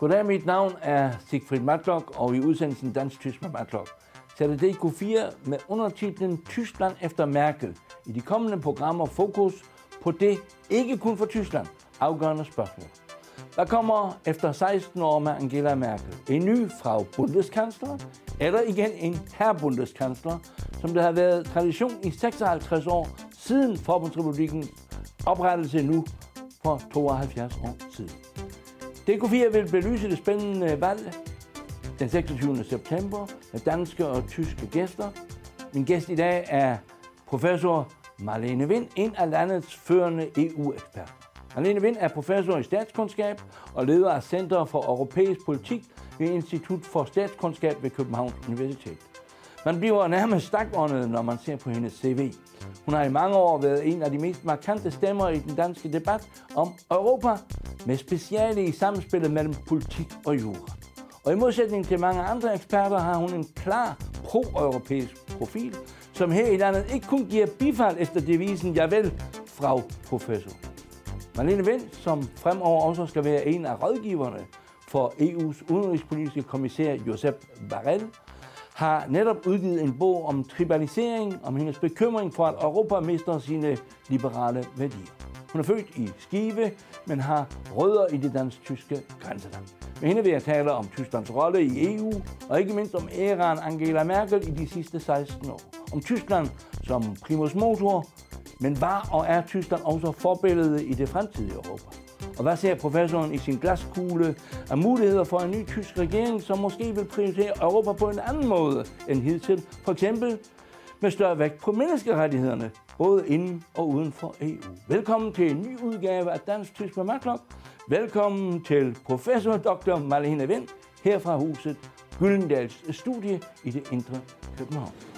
Goddag, mit navn er Sigfrid Matlock, og i udsendelsen Dansk-Tysk med Matlock. Sætter DK4 med undertitlen Tyskland efter Merkel. I de kommende programmer fokus på det, ikke kun for Tyskland, afgørende spørgsmål. Der kommer efter 16 år med Angela Merkel? En ny fra Bundeskansler, eller igen en herr Bundeskansler, som der har været tradition i 56 år siden Forbundsrepublikken oprettelse nu for 72 år siden. DK4 vil belyse det spændende valg den 26. september med danske og tyske gæster. Min gæst i dag er professor Marlene Vind, en af landets førende EU-eksperter. Marlene Vind er professor i statskundskab og leder af Center for Europæisk Politik ved Institut for Statskundskab ved Københavns Universitet. Man bliver nærmest stakåndet, når man ser på hendes CV. Hun har i mange år været en af de mest markante stemmer i den danske debat om Europa, med speciale i samspillet mellem politik og jura. Og i modsætning til mange andre eksperter har hun en klar pro-europæisk profil, som her i landet ikke kun giver bifald efter devisen, jeg vil, frau professor. Marlene Vind, som fremover også skal være en af rådgiverne for EU's udenrigspolitiske kommissær Josep Barrel, har netop udgivet en bog om tribalisering, om hendes bekymring for, at Europa mister sine liberale værdier. Hun er født i Skive, men har rødder i det dansk-tyske grænseland. Med hende vil jeg tale om Tysklands rolle i EU, og ikke mindst om æraen Angela Merkel i de sidste 16 år. Om Tyskland som primus motor, men var og er Tyskland også forbillede i det fremtidige Europa? Og hvad ser professoren i sin glaskugle af muligheder for en ny tysk regering, som måske vil prioritere Europa på en anden måde end hidtil? For eksempel med større vægt på menneskerettighederne, både inden og uden for EU. Velkommen til en ny udgave af Dansk Tysk med Matlock. Velkommen til professor Dr. Marlene Vind her fra huset Gyldendals studie i det indre København.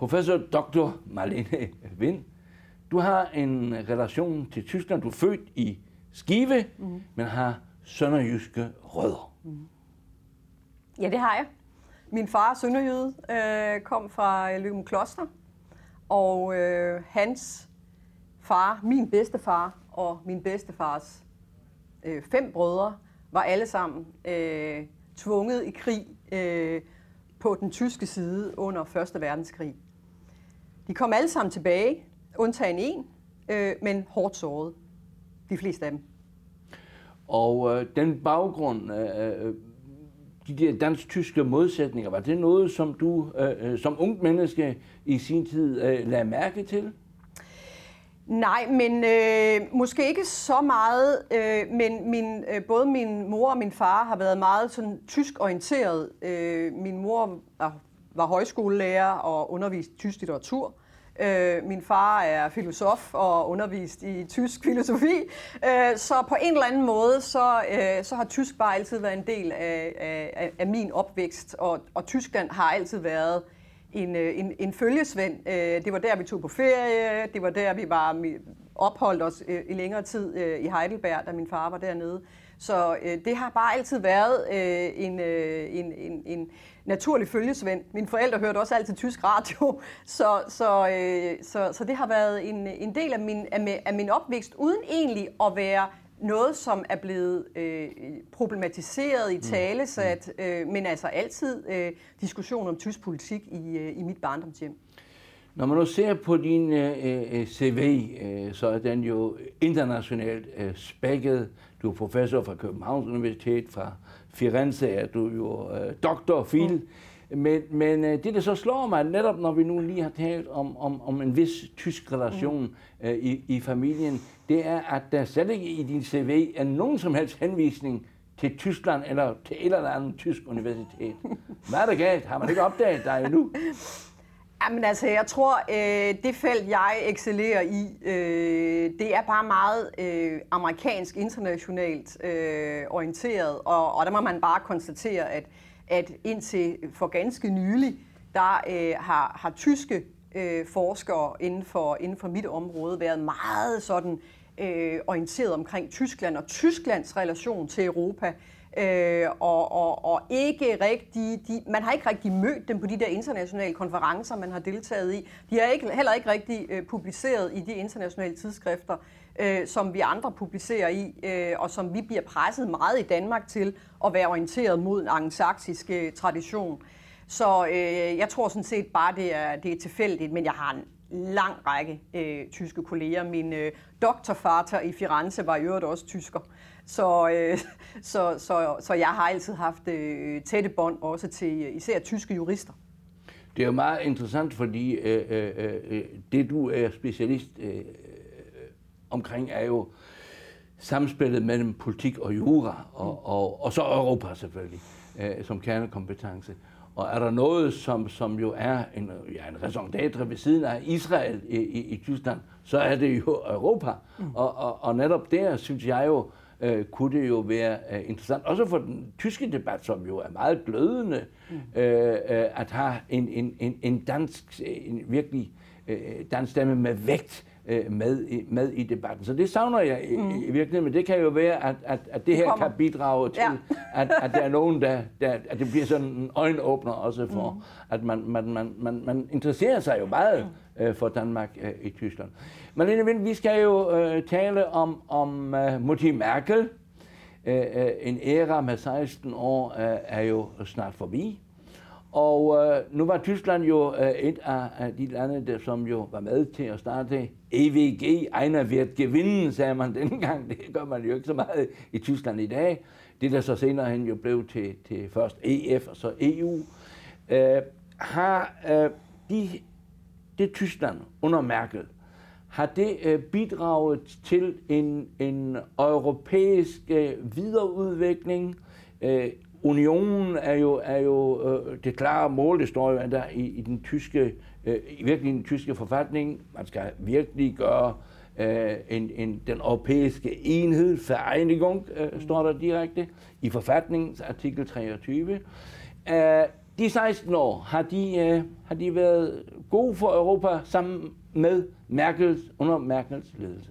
Professor Dr. Marlene Vind, du har en relation til Tyskland. Du er født i Skive, mm. men har sønderjyske rødder. Mm. Ja, det har jeg. Min far, sønderjyde, øh, kom fra Løben Kloster, og øh, hans far, min bedstefar og min bedstefars øh, fem brødre, var alle sammen øh, tvunget i krig øh, på den tyske side under 1. verdenskrig. De kom alle sammen tilbage, undtagen en, øh, men hårdt såret. De fleste af dem. Og øh, den baggrund, øh, øh de der dansk-tyske modsætninger, var det noget, som du øh, øh, som ung menneske i sin tid øh, lagde mærke til? Nej, men øh, måske ikke så meget, øh, men min, øh, både min mor og min far har været meget sådan tysk orienteret. Øh, min mor var, var højskolelærer og underviste tysk litteratur. Øh, min far er filosof og undervist i tysk filosofi, øh, så på en eller anden måde, så, øh, så har tysk bare altid været en del af, af, af min opvækst, og, og Tyskland har altid været en, øh, en, en følgesvend. Øh, det var der, vi tog på ferie, det var der, vi var opholdt os øh, i længere tid i Heidelberg, da min far var dernede. Så det har bare altid været en, en, en, en naturlig følgesvend. Mine forældre hørte også altid tysk radio, så, så, øh, så, så det har været en, en del af min, af, af min opvækst, uden egentlig at være noget, som er blevet øh, problematiseret i mm. talesat, mm. øh, men altså altid øh, diskussion om tysk politik i, øh, i mit barndomshjem. Når man nu ser på din øh, øh CV, øh, så er den jo internationalt øh, spækket. Du er professor fra Københavns Universitet, fra Firenze er du jo øh, doktor, Phil. Mm. Men, men øh, det, der så slår mig, netop når vi nu lige har talt om, om, om en vis tysk relation mm. øh, i, i familien, det er, at der slet ikke i din CV er nogen som helst henvisning til Tyskland eller til et eller andet tysk universitet. Hvad er der galt? Har man ikke opdaget dig endnu? Jamen altså, jeg tror, øh, det felt, jeg excellerer i, øh, det er bare meget øh, amerikansk, internationalt øh, orienteret, og, og der må man bare konstatere, at, at indtil for ganske nylig, der øh, har, har tyske øh, forskere inden for, inden for mit område været meget sådan øh, orienteret omkring Tyskland og Tysklands relation til Europa. Øh, og, og, og ikke rigtig, de, man har ikke rigtig mødt dem på de der internationale konferencer, man har deltaget i. De har ikke, heller ikke rigtig øh, publiceret i de internationale tidsskrifter, øh, som vi andre publicerer i, øh, og som vi bliver presset meget i Danmark til at være orienteret mod en angelsaksisk øh, tradition. Så øh, jeg tror sådan set bare, det er, det er tilfældigt, men jeg har en lang række øh, tyske kolleger. Min øh, doktorfater i Firenze var i øvrigt også tysker. Så, øh, så, så, så jeg har altid haft øh, tætte bånd også til øh, især tyske jurister. Det er jo meget interessant, fordi øh, øh, øh, øh det du er specialist øh, øh, omkring er jo samspillet mellem politik og jura, og, og, og så Europa selvfølgelig, øh, som kernekompetence. Og er der noget, som, som jo er en, ja, en raison d'être ved siden af Israel i, i, i Tyskland, så er det jo Europa. Mm. Og, og, og netop der synes jeg jo, øh, kunne det jo være øh, interessant, også for den tyske debat, som jo er meget glødende, mm. øh, øh, at have en, en, en, en dansk, en virkelig øh, dansk stemme med vægt øh, med, i, med i debatten. Så det savner jeg i, mm. i virkeligheden, men det kan jo være, at, at, at det her kan bidrage til, ja. at, at der er nogen, der, der, at det bliver sådan en øjenåbner også for, mm. at man, man, man, man, man interesserer sig jo meget mm. øh, for Danmark øh, i Tyskland. Men vi skal jo øh, tale om, om uh, Mutti Merkel. Uh, uh, en æra med 16 år uh, er jo snart forbi. Og øh, nu var Tyskland jo øh, et af, af de lande, der, som jo var med til at starte EVG. Einer wird gewinnen, sagde man dengang. Det gør man jo ikke så meget i Tyskland i dag. Det, der så senere hen jo blev til, til først EF og så EU. øh, har øh, de, det Tyskland under Merkel, har det øh, bidraget til en, en europæisk øh, videreudvikling. Øh, unionen er jo, er jo øh, det klare mål, det står jo der i, i den tyske, øh, i virkelig den tyske forfatning. Man skal virkelig gøre øh, en, en, den europæiske enhed, Vereinigung, øh, står der direkte, i forfatningens artikel 23. Øh, de 16 år har de, øh, har de været gode for Europa sammen med Merkels, under Merkels ledelse?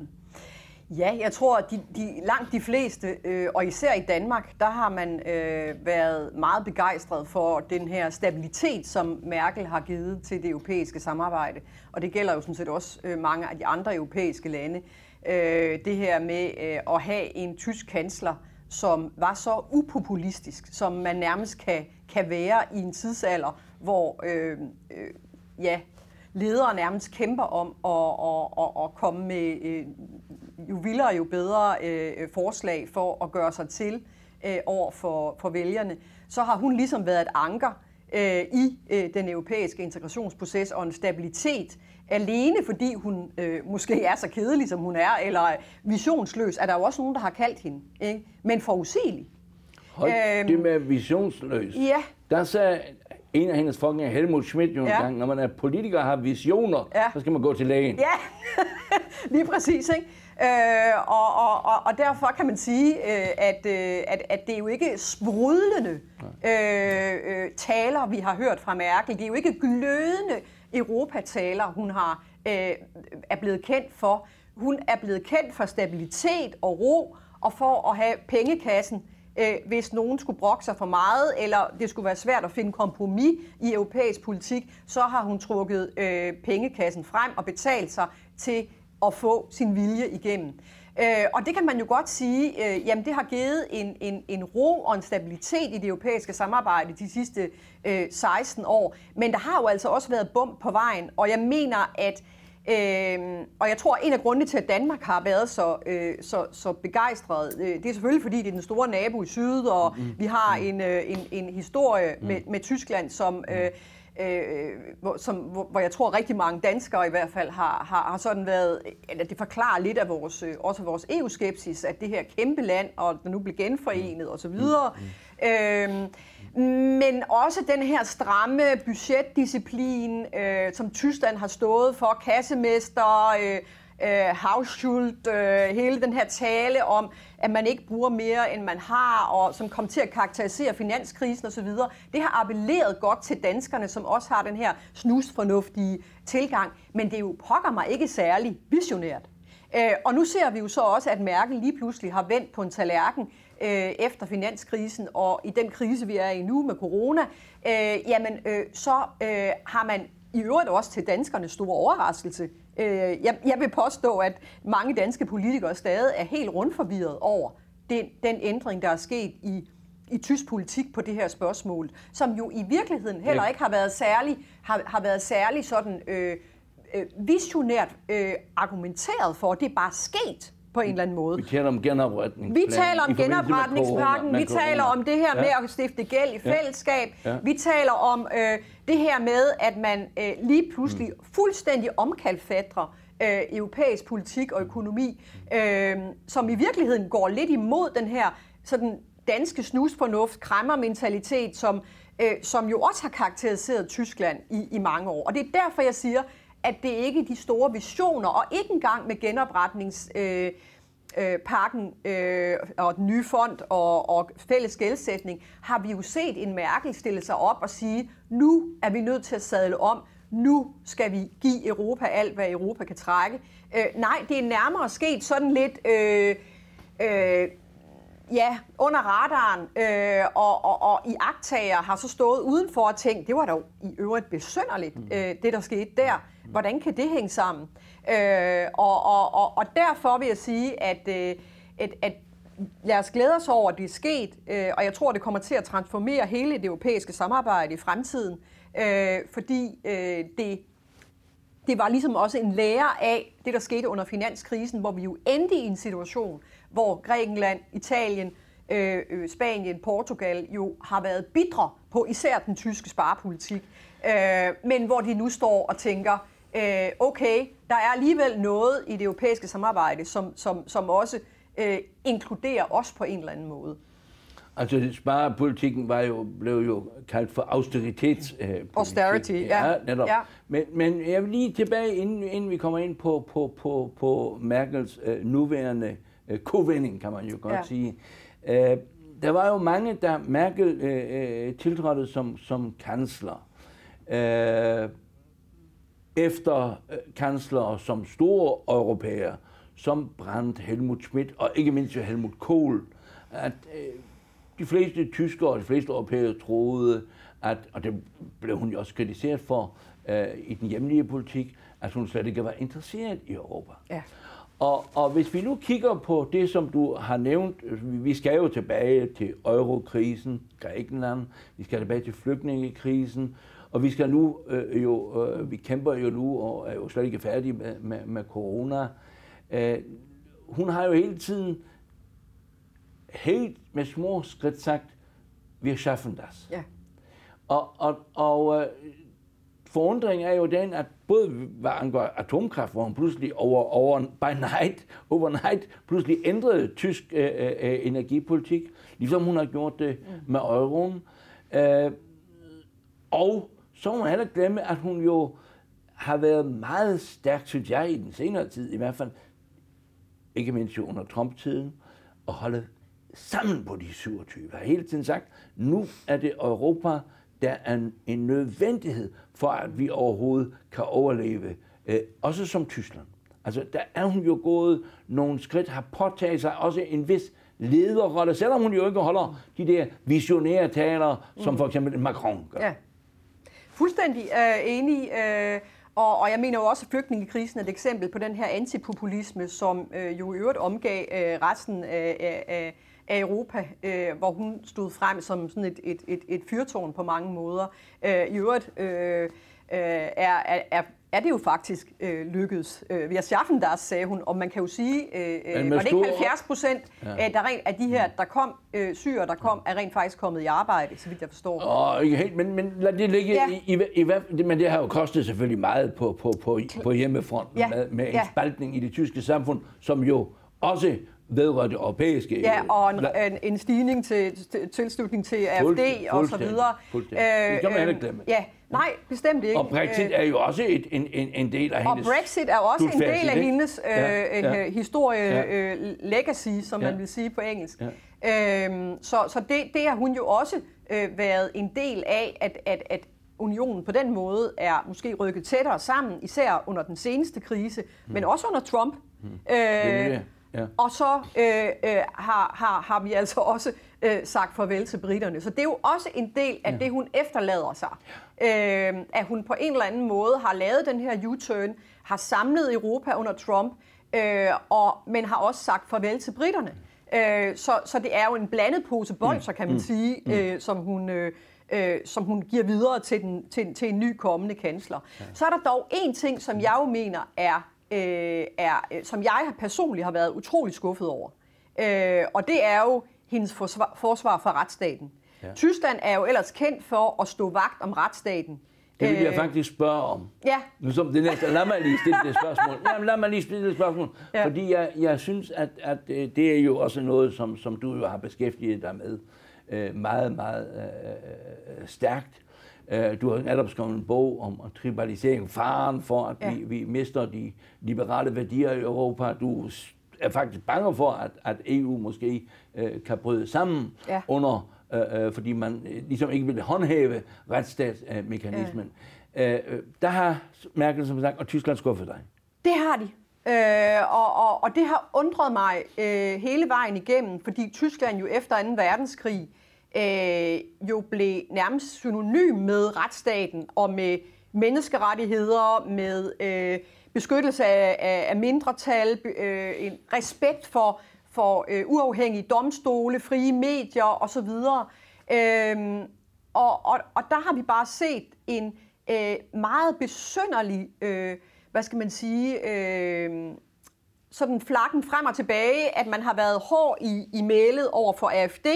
Ja, jeg tror, at de, de, langt de fleste, øh, og især i Danmark, der har man øh, været meget begejstret for den her stabilitet, som Merkel har givet til det europæiske samarbejde. Og det gælder jo sådan set også øh, mange af de andre europæiske lande. Øh, det her med øh, at have en tysk kansler, som var så upopulistisk, som man nærmest kan, kan være i en tidsalder, hvor øh, øh, ja, ledere nærmest kæmper om at, at, at, at komme med øh, jo vildere, jo bedre øh, forslag for at gøre sig til øh, over for, for vælgerne, så har hun ligesom været et anker øh, i øh, den europæiske integrationsproces og en stabilitet, alene fordi hun øh, måske er så kedelig, som hun er, eller visionsløs, er der jo også nogen, der har kaldt hende. Ikke? Men forudsigelig. Hold øhm, det med visionsløs. Ja. Der sagde en af hendes forgængere, Helmut Schmidt, jo ja. gang, når man er politiker og har visioner, ja. så skal man gå til lægen. Ja, lige præcis. Ikke? Øh, og, og, og, og derfor kan man sige, øh, at, øh, at, at det er jo ikke sprudlende øh, øh, taler, vi har hørt fra Merkel. Det er jo ikke glødende Europataler, hun har øh, er blevet kendt for. Hun er blevet kendt for stabilitet og ro, og for at have pengekassen øh, hvis nogen skulle brokke sig for meget, eller det skulle være svært at finde kompromis i europæisk politik, så har hun trukket øh, pengekassen frem og betalt sig til at få sin vilje igennem. Øh, og det kan man jo godt sige, øh, jamen det har givet en, en, en ro og en stabilitet i det europæiske samarbejde de sidste øh, 16 år. Men der har jo altså også været bump på vejen, og jeg mener, at Øh, og jeg tror, at en af grundene til, at Danmark har været så, øh, så, så begejstret, øh, det er selvfølgelig, fordi det er den store nabo i syd, og mm. vi har en, øh, en, en historie mm. med, med Tyskland, som... Øh, øh, hvor, som, hvor, hvor jeg tror rigtig mange danskere i hvert fald har, har, har sådan været, eller det forklarer lidt af vores, øh, også vores EU-skepsis, at det her kæmpe land, og der nu bliver genforenet osv., mm. øh, men også den her stramme budgetdisciplin, øh, som Tyskland har stået for, kassemester, øh, øh, Hausschuld, øh, hele den her tale om, at man ikke bruger mere, end man har, og som kom til at karakterisere finanskrisen osv., det har appelleret godt til danskerne, som også har den her snusfornuftige tilgang, men det er jo pokker mig ikke særlig visionært. Øh, og nu ser vi jo så også, at Merkel lige pludselig har vendt på en tallerken øh, efter finanskrisen, og i den krise, vi er i nu med corona, øh, jamen øh, så øh, har man i øvrigt også til danskernes store overraskelse. Øh, jeg, jeg vil påstå, at mange danske politikere stadig er helt rundforvirret over den, den ændring, der er sket i, i tysk politik på det her spørgsmål, som jo i virkeligheden heller ikke har været særlig, har, har været særlig sådan øh, øh, visionært øh, argumenteret for. Det er bare sket på en eller anden måde. Vi taler om genopretning. Vi taler om genopretningspakken, vi taler om det her ja. med at stifte gæld i fællesskab, ja. Ja. vi taler om øh, det her med, at man øh, lige pludselig mm. fuldstændig omkalfatrer øh, europæisk politik og økonomi, øh, som i virkeligheden går lidt imod den her sådan danske snusfornuft, kræmmermentalitet, som, øh, som jo også har karakteriseret Tyskland i, i mange år. Og det er derfor, jeg siger, at det ikke er de store visioner, og ikke engang med genopretningspakken øh, øh, pakken, øh, og den nye fond og, og fælles gældsætning, har vi jo set en Merkel stille sig op og sige, nu er vi nødt til at sadle om, nu skal vi give Europa alt, hvad Europa kan trække. Øh, nej, det er nærmere sket sådan lidt... Øh, øh, ja, under radaren, øh, og, og, og i agtager har så stået udenfor og tænkt, det var dog i øvrigt besønderligt, mm. øh, det der skete der. Hvordan kan det hænge sammen? Øh, og, og, og, og derfor vil jeg sige, at, øh, at, at lad os glæde os over, at det er sket, øh, og jeg tror, det kommer til at transformere hele det europæiske samarbejde i fremtiden, øh, fordi øh, det, det var ligesom også en lære af det, der skete under finanskrisen, hvor vi jo endte i en situation, hvor Grækenland, Italien, øh, øh Spanien, Portugal jo har været bidre på især den tyske sparepolitik, øh, men hvor de nu står og tænker, øh, okay, der er alligevel noget i det europæiske samarbejde, som, som, som også øh, inkluderer os på en eller anden måde. Altså sparepolitikken var jo, blev jo kaldt for austeritetspolitik. Øh, Austerity, ja. ja, netop. ja. Men, men jeg vil lige tilbage, inden, inden vi kommer ind på, på, på, på Merkels øh, nuværende øh, kovending, kan man jo godt ja. sige. Øh, der var jo mange, der Merkel øh, øh tiltrådte som, som kansler. Øh, efter øh, kansler som store europæere, som Brandt, Helmut Schmidt og ikke mindst Helmut Kohl, at øh, de fleste tyskere og de fleste europæere troede, at, og det blev hun jo også kritiseret for øh, i den hjemlige politik, at hun slet ikke var interesseret i Europa. Ja. Og, og hvis vi nu kigger på det, som du har nævnt, vi skal jo tilbage til eurokrisen, Grækenland, vi skal tilbage til flygtningekrisen, og vi skal nu øh, jo, øh, vi kæmper jo nu og er jo slet ikke færdige med, med, med corona. Øh, hun har jo hele tiden helt med små skridt sagt, vi schaffen das. Ja. Og, og, og øh, forundringen er jo den, at både hvad angår atomkraft, hvor hun pludselig over, over, by night, overnight, pludselig ændrede tysk øh, øh, energipolitik, ligesom hun har gjort det mm. med euroen. Øh, og så må man heller glemme, at hun jo har været meget stærk, synes jeg, i den senere tid, i hvert fald, ikke mindst jo under Trump-tiden, og holde sammen på de 27. Jeg har hele tiden sagt, nu er det Europa, der er en, en nødvendighed for, at vi overhovedet kan overleve, øh, også som Tyskland. Altså, der er hun jo gået nogle skridt, har påtaget sig også en vis lederrolle, selvom hun jo ikke holder de der visionære taler, som mm. for eksempel Macron gør. Ja. Fuldstændig øh, enig. Øh, og, og jeg mener jo også, at flygtningekrisen er et eksempel på den her antipopulisme, som øh, jo i øvrigt omgav øh, resten af, af, af Europa, øh, hvor hun stod frem som sådan et, et, et, et fyrtårn på mange måder. Øh, I øvrigt øh, øh er, er, er det jo faktisk øh, lykkedes. Øh, vi har schaffen der, sagde hun, og man kan jo sige, øh, øh var det ikke 70 procent ja. af, der rent, af de her, der kom, øh, syre, der kom, er rent faktisk kommet i arbejde, så vidt jeg forstår. Åh, ikke helt, men, men lad det ligge ja. i, i, i, i, men det har jo kostet selvfølgelig meget på, på, på, på hjemmefronten ja. med, med en ja. spaltning i det tyske samfund, som jo også vedrører det europæiske. Ja, og en, en, en stigning til, til tilslutning til AFD og så videre. Fuldstændig. Det kan man ikke glemme. Ja, nej, bestemt ikke. Og Brexit er jo også et, en, en, en del af hendes... Og Brexit er også en del af hendes øh, ja, ja. historie, ja. øh, legacy, som ja. man vil sige på engelsk. Ja. Øhm, så så det, det har hun jo også øh, været en del af, at, at, at unionen på den måde er måske rykket tættere sammen, især under den seneste krise, hmm. men også under Trump. Hmm. Øh, det Ja. Og så øh, øh, har, har, har vi altså også øh, sagt farvel til britterne. Så det er jo også en del af ja. det, hun efterlader sig. Øh, at hun på en eller anden måde har lavet den her U-turn, har samlet Europa under Trump, øh, og, men har også sagt farvel til britterne. Øh, så, så det er jo en blandet pose bolcher, kan man mm. sige, mm. øh, som hun... Øh, øh, som hun giver videre til, den, til, til en ny kommende kansler. Ja. Så er der dog en ting, som jeg jo mener er øh, er, øh, som jeg personligt har været utrolig skuffet over. Øh, og det er jo hendes forsvar, forsvar for retsstaten. Ja. Tyskland er jo ellers kendt for at stå vagt om retsstaten. Det vil jeg øh, faktisk spørge om. Ja. Nu som det næste. Lad mig lige stille det spørgsmål. Jamen, lad mig lige stille det spørgsmål. Ja. Fordi jeg, jeg synes, at, at øh, det er jo også noget, som, som du jo har beskæftiget dig med øh, meget, meget øh, stærkt. Øh, du har netop skrevet en bog om tribalisering, faren for, at ja. vi, vi mister de liberale værdier i Europa. Du er faktisk bange for, at, at EU måske øh, kan bryde sammen ja. under, øh, øh fordi man øh, ligesom ikke vil håndhæve retsstatsmekanismen. Ja. Øh, der har Merkel som sagt og Tyskland skuffet dig. Det har de. Øh, og, og, og det har undret mig øh, hele vejen igennem, fordi Tyskland jo efter 2. verdenskrig øh, jo blev nærmest synonym med retsstaten og med menneskerettigheder, med øh, beskyttelse af, af, af mindretal, øh, en respekt for, for øh, uafhængige domstole, frie medier osv. Øh, og, og, og der har vi bare set en øh, meget besynderlig, øh, hvad skal man sige, øh, sådan flakken frem og tilbage, at man har været hård i, i mailet over for AFD,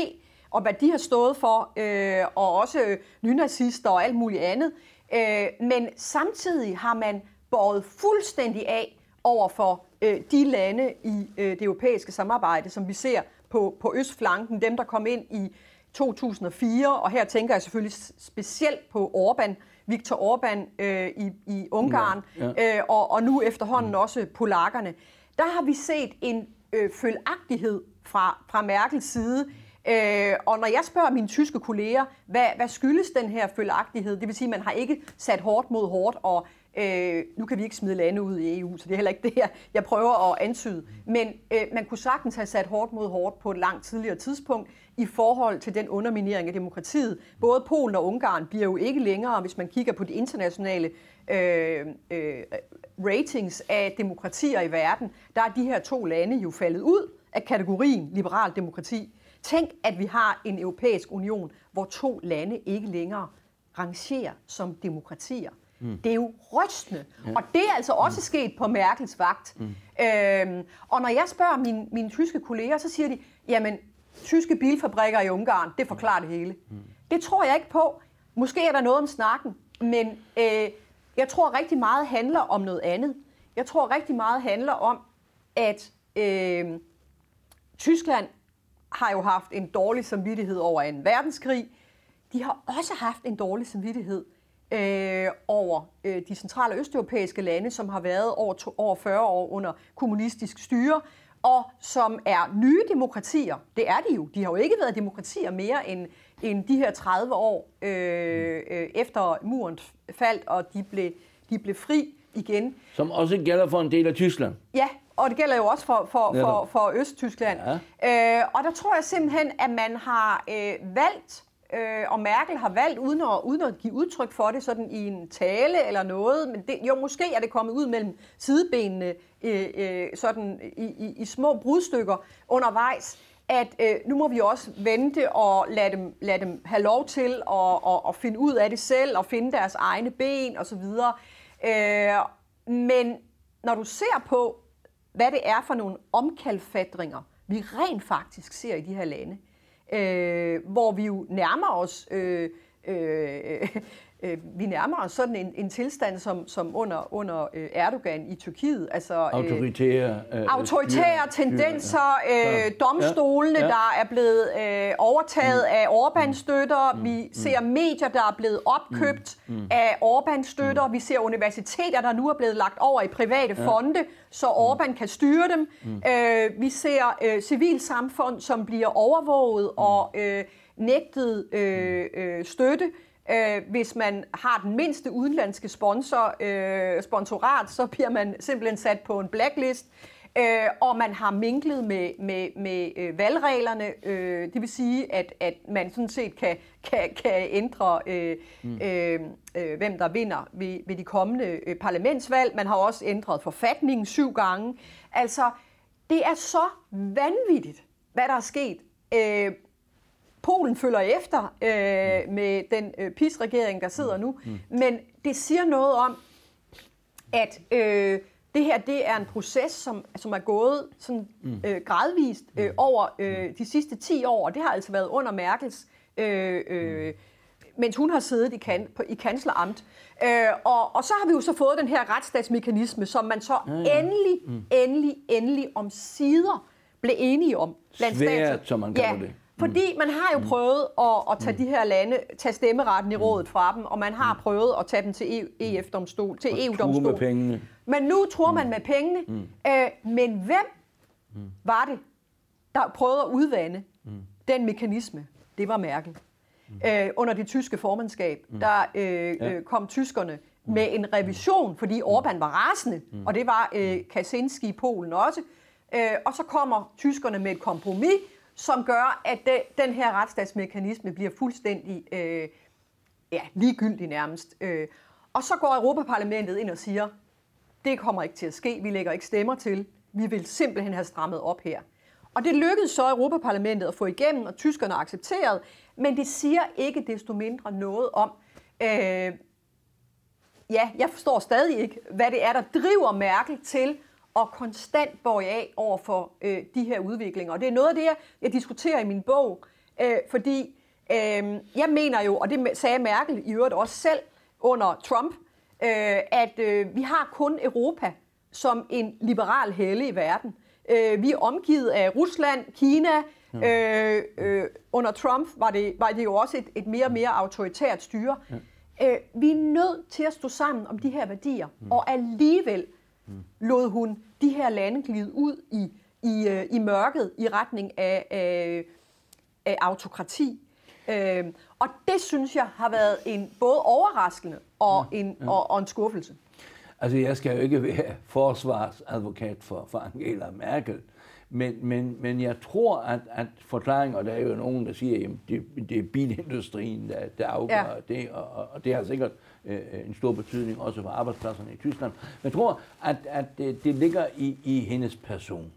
og hvad de har stået for, øh, og også nynazister og alt muligt andet. Øh, men samtidig har man båret fuldstændig af over for øh, de lande i øh, det europæiske samarbejde, som vi ser på, på østflanken, dem der kom ind i 2004, og her tænker jeg selvfølgelig specielt på Orbán, Viktor Orbán øh, i, i Ungarn, ja. Øh, og, og nu efterhånden mm. også polakkerne. Der har vi set en øh, følagtighed fra, fra Merkels side, Øh, og når jeg spørger mine tyske kolleger, hvad, hvad skyldes den her følagtighed? Det vil sige, at man har ikke sat hårdt mod hårdt, og øh, nu kan vi ikke smide lande ud i EU, så det er heller ikke det, her, jeg prøver at antyde. Men øh, man kunne sagtens have sat hårdt mod hårdt på et langt tidligere tidspunkt i forhold til den underminering af demokratiet. Både Polen og Ungarn bliver jo ikke længere, hvis man kigger på de internationale øh, øh, ratings af demokratier i verden, der er de her to lande jo faldet ud af kategorien liberal demokrati. Tænk, at vi har en europæisk union, hvor to lande ikke længere rangerer som demokratier. Mm. Det er jo rystende. Ja. Og det er altså også mm. sket på Merkels vagt. Mm. Øhm, og når jeg spørger mine, mine tyske kolleger, så siger de, jamen, tyske bilfabrikker i Ungarn, det forklarer det hele. Mm. Det tror jeg ikke på. Måske er der noget om snakken, men øh, jeg tror rigtig meget handler om noget andet. Jeg tror rigtig meget handler om, at øh, Tyskland har jo haft en dårlig samvittighed over en verdenskrig. De har også haft en dårlig samvittighed øh, over øh, de centrale østeuropæiske lande, som har været over, to, over 40 år under kommunistisk styre, og som er nye demokratier. Det er de jo. De har jo ikke været demokratier mere end, end de her 30 år øh, øh, efter muren faldt, og de blev, de blev fri igen. Som også gælder for en del af Tyskland. Ja, og det gælder jo også for, for, for, for Østtyskland. Ja. Øh, og der tror jeg simpelthen, at man har øh, valgt, øh, og Merkel har valgt, uden at, uden at give udtryk for det sådan i en tale eller noget, men det, jo, måske er det kommet ud mellem sidebenene øh, øh, sådan i, i, i små brudstykker undervejs, at øh, nu må vi også vente og lade dem, lade dem have lov til at, at, at finde ud af det selv og finde deres egne ben osv. Øh, men når du ser på, hvad det er for nogle omkalfatringer, vi rent faktisk ser i de her lande, øh, hvor vi jo nærmer os øh, øh, øh, vi nærmer os sådan en, en tilstand som, som under, under øh, Erdogan i Tyrkiet. Altså, øh, autoritære, øh, autoritære styr, tendenser, øh, domstolene, ja, ja. der er blevet øh, overtaget mm. af Orbán-støtter. Mm. Vi mm. ser medier, der er blevet opkøbt mm. Mm. af Orbán-støtter. Mm. Vi ser universiteter, der nu er blevet lagt over i private ja. fonde, så Orbán kan styre dem. Mm. Øh, vi ser øh, civilsamfund, som bliver overvåget mm. og øh, nægtet øh, øh, støtte. Øh, hvis man har den mindste udenlandske sponsor, øh, sponsorat, så bliver man simpelthen sat på en blacklist. Øh, og man har minklet med, med, med øh, valgreglerne. Øh, det vil sige, at, at man sådan set kan, kan, kan ændre, øh, mm. øh, øh, hvem der vinder ved, ved de kommende øh, parlamentsvalg. Man har også ændret forfatningen syv gange. Altså, det er så vanvittigt, hvad der er sket. Øh, Polen følger efter øh, mm. med den øh, PIS-regering, der sidder nu. Mm. Men det siger noget om, at øh, det her det er en proces, som, som er gået sådan, mm. øh, gradvist øh, mm. over øh, de sidste 10 år, og det har altså været under Merkels, øh, øh, mens hun har siddet i, kan, på, i kansleramt. Øh, og, og så har vi jo så fået den her retsstatsmekanisme, som man så ja, ja. endelig, mm. endelig, endelig om sider blev enige om. Blandt Svært, stater. som man kalder ja. det. Fordi man har jo mm. prøvet at, at tage mm. de her lande, tage stemmeretten i mm. rådet fra dem, og man har prøvet at tage dem til EF-domstol, til EU-domstol. med pengene. Men nu tror man med pengene. Mm. Øh, men hvem var det, der prøvede at udvande mm. den mekanisme? Det var Merkel. Mm. Øh, under det tyske formandskab, mm. der øh, øh, kom tyskerne med en revision, fordi Orbán var rasende, mm. og det var øh, Kaczynski i Polen også. Øh, og så kommer tyskerne med et kompromis, som gør, at det, den her retsstatsmekanisme bliver fuldstændig øh, ja, ligegyldig nærmest. Øh, og så går Europaparlamentet ind og siger, det kommer ikke til at ske, vi lægger ikke stemmer til, vi vil simpelthen have strammet op her. Og det lykkedes så Europaparlamentet at få igennem, og tyskerne accepteret, men det siger ikke desto mindre noget om, øh, ja, jeg forstår stadig ikke, hvad det er, der driver Merkel til og konstant bøje af over for øh, de her udviklinger. Og det er noget af det, jeg diskuterer i min bog, øh, fordi øh, jeg mener jo, og det sagde Merkel i øvrigt også selv under Trump, øh, at øh, vi har kun Europa som en liberal helle i verden. Øh, vi er omgivet af Rusland, Kina. Øh, øh, under Trump var det, var det jo også et, et mere og mere autoritært styre. Øh, vi er nødt til at stå sammen om de her værdier, og alligevel mm. lod hun de her lande glide ud i, i, øh, i mørket i retning af, af, af autokrati. Øh, og det synes jeg har været en både overraskende og, ja, en, ja. Og, og en skuffelse. Altså, jeg skal jo ikke være forsvarsadvokat for, for Angela Merkel, men, men, men jeg tror, at, at forklaringen, og der er jo nogen, der siger, at det, det er bilindustrien, der, der afgør ja. det, og, og det har sikkert øh, en stor betydning også for arbejdspladserne i Tyskland. Men jeg tror, at, at det, det ligger i, i hendes person.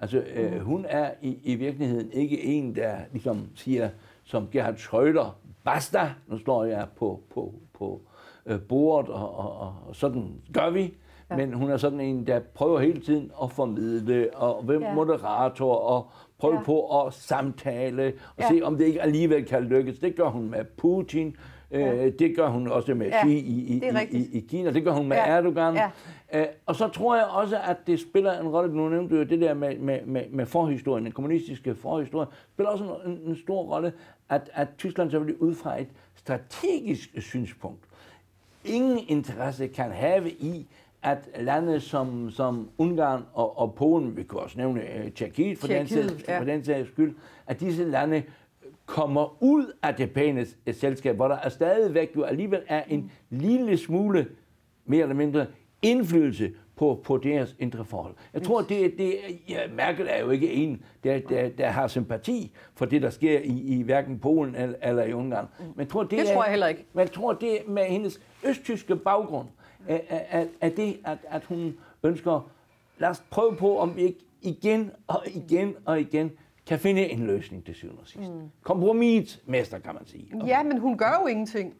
Altså, øh, mm. hun er i, i virkeligheden ikke en, der ligesom siger, som Gerhard Schröder, basta, nu står jeg på, på, på øh, bordet, og, og, og sådan gør vi. Ja. Men hun er sådan en, der prøver hele tiden at formidle, og være ja. moderator, og prøve ja. på at samtale, og ja. se, om det ikke alligevel kan lykkes. Det gør hun med Putin, Ja. Øh, det gør hun også med ja, Xi i, i, i, i Kina, det gør hun med ja. Erdogan. Ja. Øh, og så tror jeg også, at det spiller en rolle, nu nævnte du det der med, med, med, med forhistorien, den kommunistiske forhistorie, spiller også en, en stor rolle, at, at Tyskland selvfølgelig ud fra et strategisk synspunkt, ingen interesse kan have i, at lande som, som Ungarn og, og Polen, vi kan også nævne uh, Tjekkiet for, den, ja. for den sags skyld, at disse lande kommer ud af det pæne selskab, hvor der er stadigvæk jo alligevel er en lille smule, mere eller mindre, indflydelse på, på deres indre forhold. Jeg tror, det, det ja, Merkel er jo ikke en, der, der, der har sympati for det, der sker i, i hverken Polen eller, eller i Ungarn. Men jeg tror, det, det er, tror jeg heller ikke. Men tror, det med hendes østtyske baggrund, er, er, er det, at, at hun ønsker, lad os prøve på, om vi ikke igen og igen og igen kan finde en løsning til syvende og sidst. Mm. Kompromismester, kan man sige. Ja, men hun gør jo ingenting.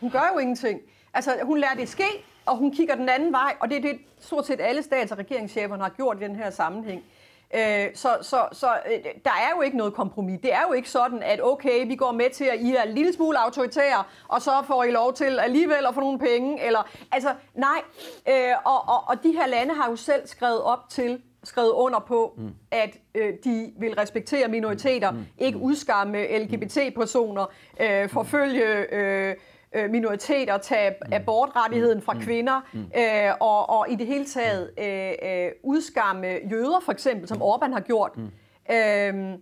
Hun gør jo ingenting. Altså, hun lader det ske, og hun kigger den anden vej, og det er det, stort set alle stats- og regeringscheferne har gjort i den her sammenhæng. Øh, så så, så øh, der er jo ikke noget kompromis. Det er jo ikke sådan, at okay, vi går med til, at I er en lille smule autoritære, og så får I lov til alligevel at få nogle penge. Eller, altså, nej. Øh, og, og, og de her lande har jo selv skrevet op til, skrevet under på, mm. at øh, de vil respektere minoriteter, mm. ikke udskamme LGBT-personer, øh, forfølge øh, øh, minoriteter, tage mm. abortrettigheden fra mm. kvinder, mm. øh, og, og i det hele taget øh, øh, udskamme jøder, for eksempel, som Orbán har gjort. Mm. Øh,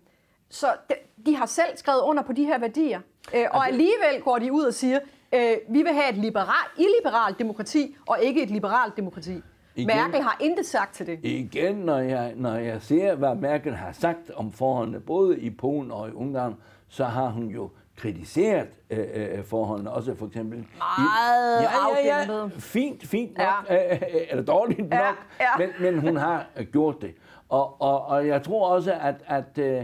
så de, de har selv skrevet under på de her værdier, øh, og alligevel går de ud og siger, øh, vi vil have et liberal, illiberalt demokrati, og ikke et liberalt demokrati. Igen, Merkel har intet sagt til det. Igen, når jeg, når jeg ser, hvad Merkel har sagt om forholdene, både i Polen og i Ungarn, så har hun jo kritiseret øh, øh, forholdene, også for eksempel... Meget i, ja, ja, ja, fint, fint nok, ja. øh, eller dårligt nok, ja, ja. Men, men hun har gjort det. Og, og, og jeg tror også, at, at øh,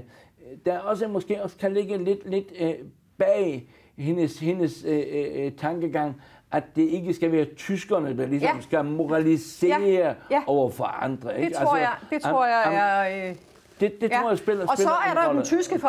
der også måske også kan ligge lidt, lidt øh, bag hendes, hendes øh, øh, tankegang, at det ikke skal være tyskerne, der ligesom ja. skal moralisere ja. Ja. over for andre. Ikke? Det tror altså, jeg, det tror jeg er... Øh det, det ja. tror jeg spiller Og så er der den tyske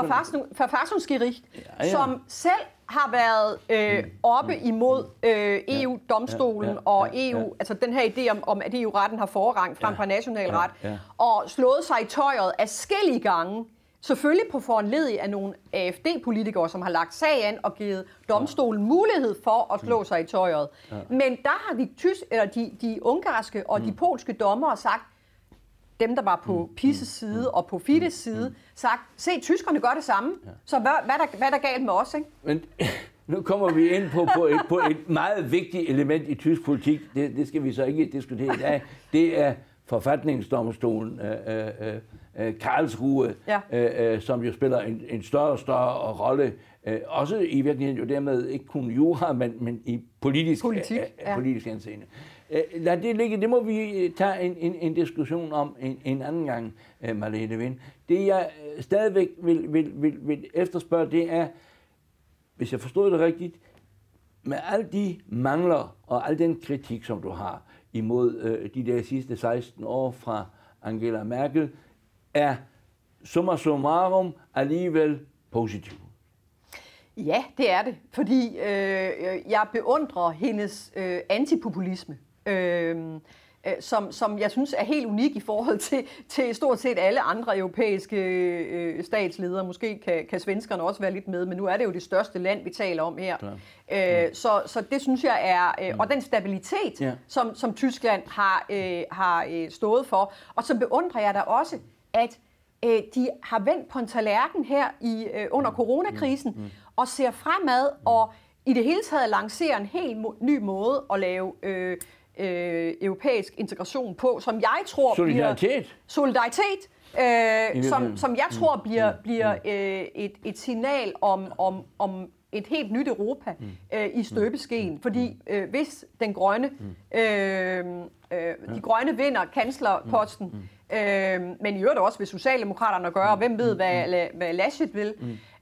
Verfassungsgericht, ja, ja. som selv har været øh, mm. oppe imod øh, EU-domstolen ja, ja, ja, og EU, ja. altså den her idé om, om at EU-retten har forrang frem ja, for national ret, ja, ja. og slået sig i tøjet af skællige gange, selvfølgelig på foranledig af nogle AFD-politikere, som har lagt sag an og givet domstolen mulighed for at slå mm. sig i tøjet. Ja. Men der har de, tys, eller de, de ungarske og de mm. polske dommere sagt, dem, der var på mm. Pisses mm. side og på Fides side, sagt, se, tyskerne gør det samme, så hvad, hvad, der, hvad er der galt med os? Ikke? Men nu kommer vi ind på, på, et, på et meget vigtigt element i tysk politik. Det, det skal vi så ikke diskutere i dag. Det er forfatningsdomstolen, øh, øh, øh, Karlsruhe, ja. øh, øh, som jo spiller en, en større og større rolle. Øh, også i virkeligheden jo dermed ikke kun jura, men, men i politisk, politik, øh, ja. politisk anseende. Øh, lad det ligge. Det må vi øh, tage en, en, en diskussion om en, en anden gang, øh, Marlene Vind. Det jeg stadigvæk vil, vil, vil, vil efterspørge, det er, hvis jeg forstod det rigtigt, med alle de mangler og al den kritik, som du har imod øh, de der sidste 16 år fra Angela Merkel, er summa summarum alligevel positiv. Ja, det er det, fordi øh, jeg beundrer hendes øh, antipopulisme. Øhm, øh, som, som jeg synes er helt unik i forhold til, til stort set alle andre europæiske øh, statsledere. Måske kan, kan svenskerne også være lidt med, men nu er det jo det største land, vi taler om her. Ja. Øh, så, så det synes jeg er... Øh, og den stabilitet, ja. som, som Tyskland har, øh, har øh, stået for. Og så beundrer jeg da også, at øh, de har vendt på en tallerken her i, øh, under mm. coronakrisen, mm. Mm. og ser fremad, og i det hele taget lancerer en helt ny måde at lave... Øh, øh, europæisk integration på, som jeg tror solidaritet. bliver... Solidaritet. Øh, som, som jeg tror bliver, mm. bliver mm. øh, et, et signal om, om, om et helt nyt Europa mm. øh, i støbeskeen. Fordi øh, hvis den grønne, øh, øh, de grønne vinder kanslerposten, øh, men i øvrigt også hvis Socialdemokraterne gør, og hvem ved, hvad, hvad Laschet vil,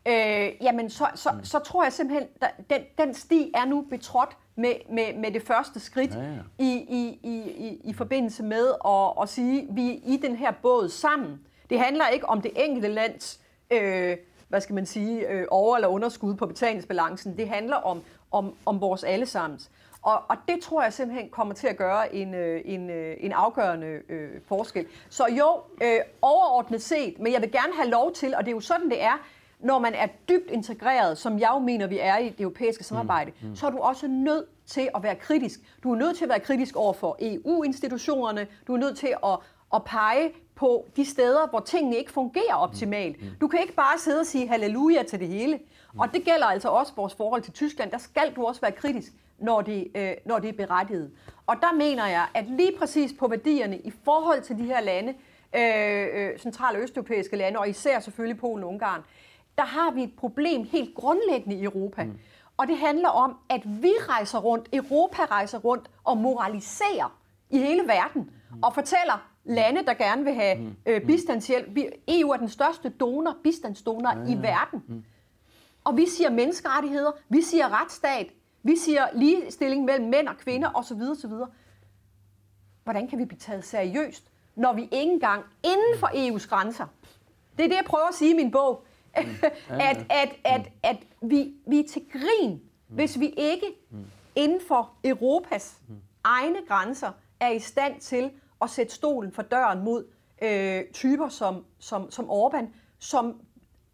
øh, jamen så, så, så tror jeg simpelthen, at den, den sti er nu betrådt med, med, med det første skridt ja, ja. I, i, i, i forbindelse med at, at sige, at vi er i den her båd sammen. Det handler ikke om det enkelte lands øh, hvad skal man sige, øh, over- eller underskud på betalingsbalancen. Det handler om, om, om vores allesammens. Og, og det tror jeg simpelthen kommer til at gøre en, øh, en, øh, en afgørende øh, forskel. Så jo, øh, overordnet set, men jeg vil gerne have lov til, og det er jo sådan, det er, når man er dybt integreret, som jeg jo mener, vi er i det europæiske samarbejde, mm, mm. så er du også nødt til at være kritisk. Du er nødt til at være kritisk over for EU-institutionerne. Du er nødt til at, at pege på de steder, hvor tingene ikke fungerer optimalt. Mm, mm. Du kan ikke bare sidde og sige halleluja til det hele. Mm. Og det gælder altså også vores forhold til Tyskland. Der skal du også være kritisk, når det, øh, når det er berettiget. Og der mener jeg, at lige præcis på værdierne i forhold til de her lande, øh, øh, central- og østeuropæiske lande, og især selvfølgelig Polen og Ungarn, der har vi et problem helt grundlæggende i Europa. Mm. Og det handler om, at vi rejser rundt, Europa rejser rundt og moraliserer i hele verden mm. og fortæller lande, der gerne vil have mm. øh, bistandshjælp. EU er den største donor, bistandsdonor ja, ja. i verden. Mm. Og vi siger menneskerettigheder, vi siger retsstat, vi siger ligestilling mellem mænd og kvinder osv. osv. Hvordan kan vi blive taget seriøst, når vi ikke engang inden for EU's grænser, det er det, jeg prøver at sige i min bog, mm. at, at, at, at vi, vi er til grin, hvis vi ikke inden for Europas egne grænser er i stand til at sætte stolen for døren mod øh, typer som, som, som Orbán, som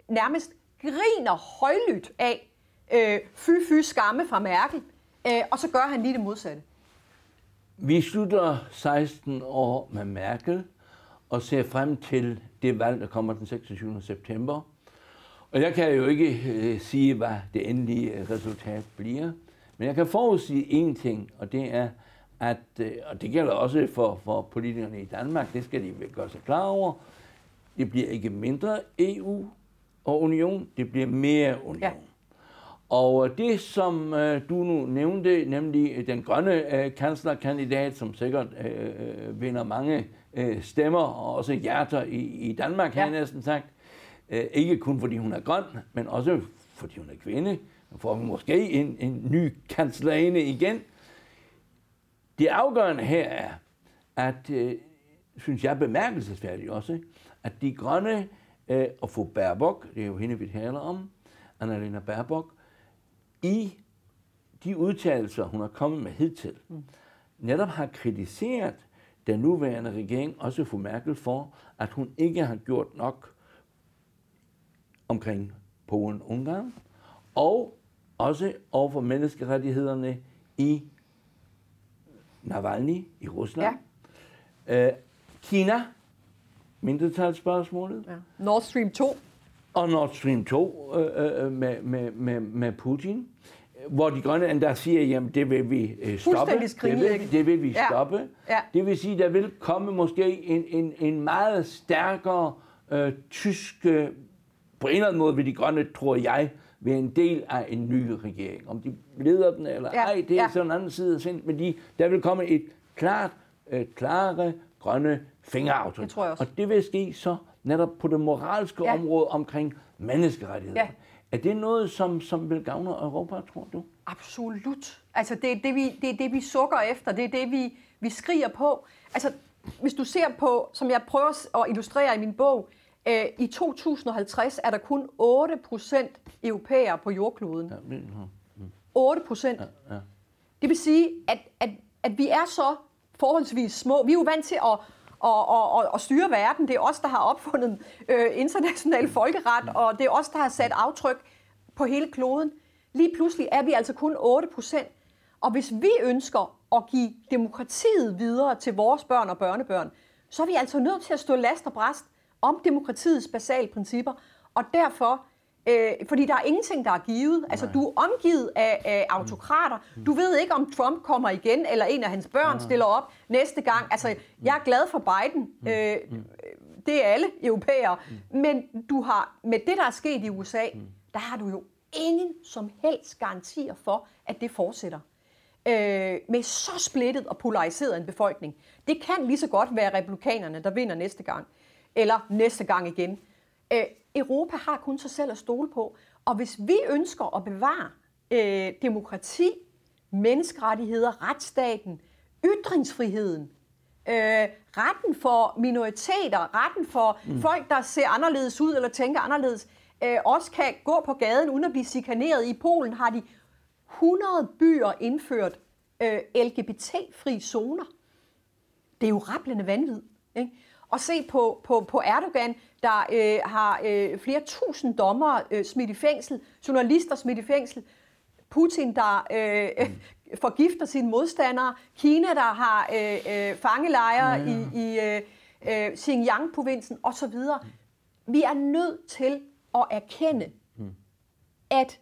nærmest griner højlydt af øh, fy fy skamme fra Merkel, øh, og så gør han lige det modsatte. Vi slutter 16 år med Merkel og ser frem til det valg, der kommer den 26. september. Og jeg kan jo ikke øh, sige, hvad det endelige resultat bliver. Men jeg kan forudsige én ting, og det er, at, øh, og det gælder også for, for politikerne i Danmark, det skal de gøre sig klar over, det bliver ikke mindre EU og union, det bliver mere union. Ja. Og det, som øh, du nu nævnte, nemlig den grønne øh, kanslerkandidat, som sikkert øh, vinder mange øh, stemmer og også hjerter i, i Danmark, ja. har jeg næsten sagt. Øh, ikke kun fordi hun er grøn, men også fordi hun er kvinde. Nu får vi måske en, en ny kanslerinde igen. Det afgørende her er, at, øh, synes jeg bemærkelsesværdigt også, at de grønne, øh, og få Baerbock, det er jo hende, vi taler om, Annalena Baerbock, i de udtalelser, hun har kommet med hidtil, mm. netop har kritiseret den nuværende regering, også fru Merkel, for, at hun ikke har gjort nok omkring Polen-Ungarn, og også overfor menneskerettighederne i Navalny i Rusland. Ja. Øh, Kina, mindretalsspørgsmålet. Ja. Nord Stream 2 og Nord Stream 2 øh, øh, med, med, med, med Putin, hvor de grønne endda siger, jamen det vil vi øh, stoppe. Det vil, det vil vi ja. stoppe. Ja. Det vil sige, der vil komme måske en, en, en meget stærkere øh, tysk, øh, på en eller anden måde vil de grønne, tror jeg, være en del af en ny regering. Om de leder den eller ja. ej, det er ja. sådan en anden side af sind, men de, der vil komme et klart, et klare grønne fingeraftryk. Det tror jeg også. Og det vil ske så netop på det moralske ja. område omkring menneskerettigheder. Ja. Er det noget, som, som vil gavne Europa, tror du? Absolut. Altså, det er det, vi, det, er det, vi sukker efter. Det er det, vi, vi skriger på. Altså, hvis du ser på, som jeg prøver at illustrere i min bog, øh, i 2050 er der kun 8% europæere på jordkloden. Ja, mm. 8 procent. Ja, ja. Det vil sige, at, at, at vi er så forholdsvis små. Vi er jo vant til at og, og, og, og styre verden. Det er os, der har opfundet øh, international folkeret, og det er os, der har sat aftryk på hele kloden. Lige pludselig er vi altså kun 8 procent. Og hvis vi ønsker at give demokratiet videre til vores børn og børnebørn, så er vi altså nødt til at stå last og bræst om demokratiets basale principper. Og derfor Øh, fordi der er ingenting, der er givet. Altså, Nej. du er omgivet af, af autokrater. Mm. Du ved ikke, om Trump kommer igen, eller en af hans børn stiller op næste gang. Altså, jeg er glad for Biden. Mm. Øh, det er alle europæere. Mm. Men du har, med det, der er sket i USA, der har du jo ingen som helst garantier for, at det fortsætter. Øh, med så splittet og polariseret en befolkning. Det kan lige så godt være republikanerne, der vinder næste gang. Eller næste gang igen. Øh, Europa har kun sig selv at stole på. Og hvis vi ønsker at bevare øh, demokrati, menneskerettigheder, retsstaten, ytringsfriheden, øh, retten for minoriteter, retten for mm. folk, der ser anderledes ud eller tænker anderledes, øh, også kan gå på gaden uden at blive sikaneret. I Polen har de 100 byer indført øh, LGBT-fri zoner. Det er jo rappelende vanvid. Ikke? Og se på, på, på Erdogan, der øh, har øh, flere tusind dommer øh, smidt i fængsel, journalister smidt i fængsel, Putin, der øh, mm. forgifter sine modstandere, Kina, der har øh, øh, fangelejre ja, ja. i, i øh, øh, Xinjiang-provincen osv. Vi er nødt til at erkende, mm. at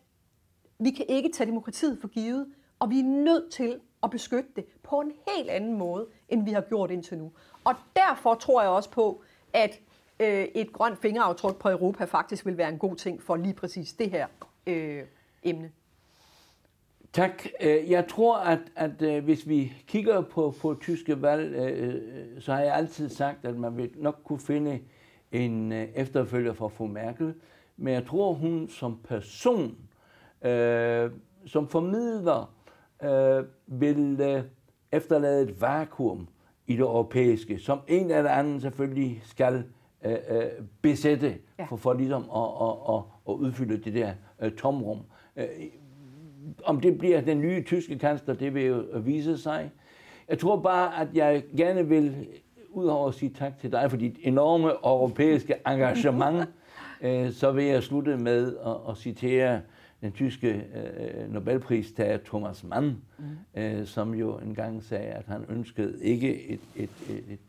vi kan ikke tage demokratiet for givet, og vi er nødt til at beskytte det på en helt anden måde, end vi har gjort indtil nu. Og derfor tror jeg også på, at øh, et grønt fingeraftryk på Europa faktisk vil være en god ting for lige præcis det her øh, emne. Tak. Øh, jeg tror, at, at øh, hvis vi kigger på, på tyske valg, øh, så har jeg altid sagt, at man vil nok kunne finde en efterfølger for fru Merkel. Men jeg tror, hun som person, øh, som formidler, øh, vil øh, efterlade et vakuum i det europæiske, som en eller anden selvfølgelig skal øh, øh, besætte, ja. for, for ligesom at, at, at, at udfylde det der øh, tomrum. Øh, om det bliver den nye tyske kansler, det vil jo vise sig. Jeg tror bare, at jeg gerne vil, udover at sige tak til dig for dit enorme europæiske engagement, øh, så vil jeg slutte med at, at citere den tyske øh, Nobelpristager Thomas Mann, mm. øh, som jo engang sagde, at han ønskede ikke et, et, et, et,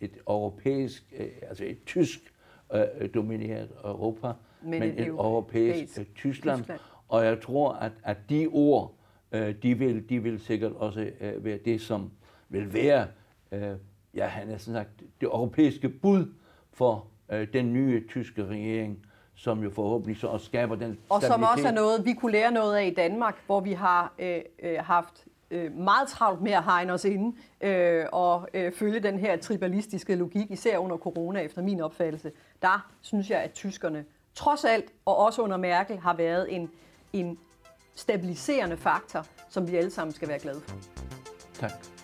et europæisk, øh, altså et tysk øh, domineret Europa, men, men et, et europæisk øh, Tyskland. Tyskland. Og jeg tror, at, at de ord, øh, de, vil, de vil sikkert også øh, være det, som vil være, øh, ja, han har sagt, det europæiske bud for øh, den nye tyske regering, som jo forhåbentlig så også skaber den Og som også er noget, vi kunne lære noget af i Danmark, hvor vi har øh, øh, haft øh, meget travlt med at hegne os inde øh, og øh, følge den her tribalistiske logik, især under corona, efter min opfattelse. Der synes jeg, at tyskerne trods alt, og også under Merkel, har været en, en stabiliserende faktor, som vi alle sammen skal være glade for. Tak.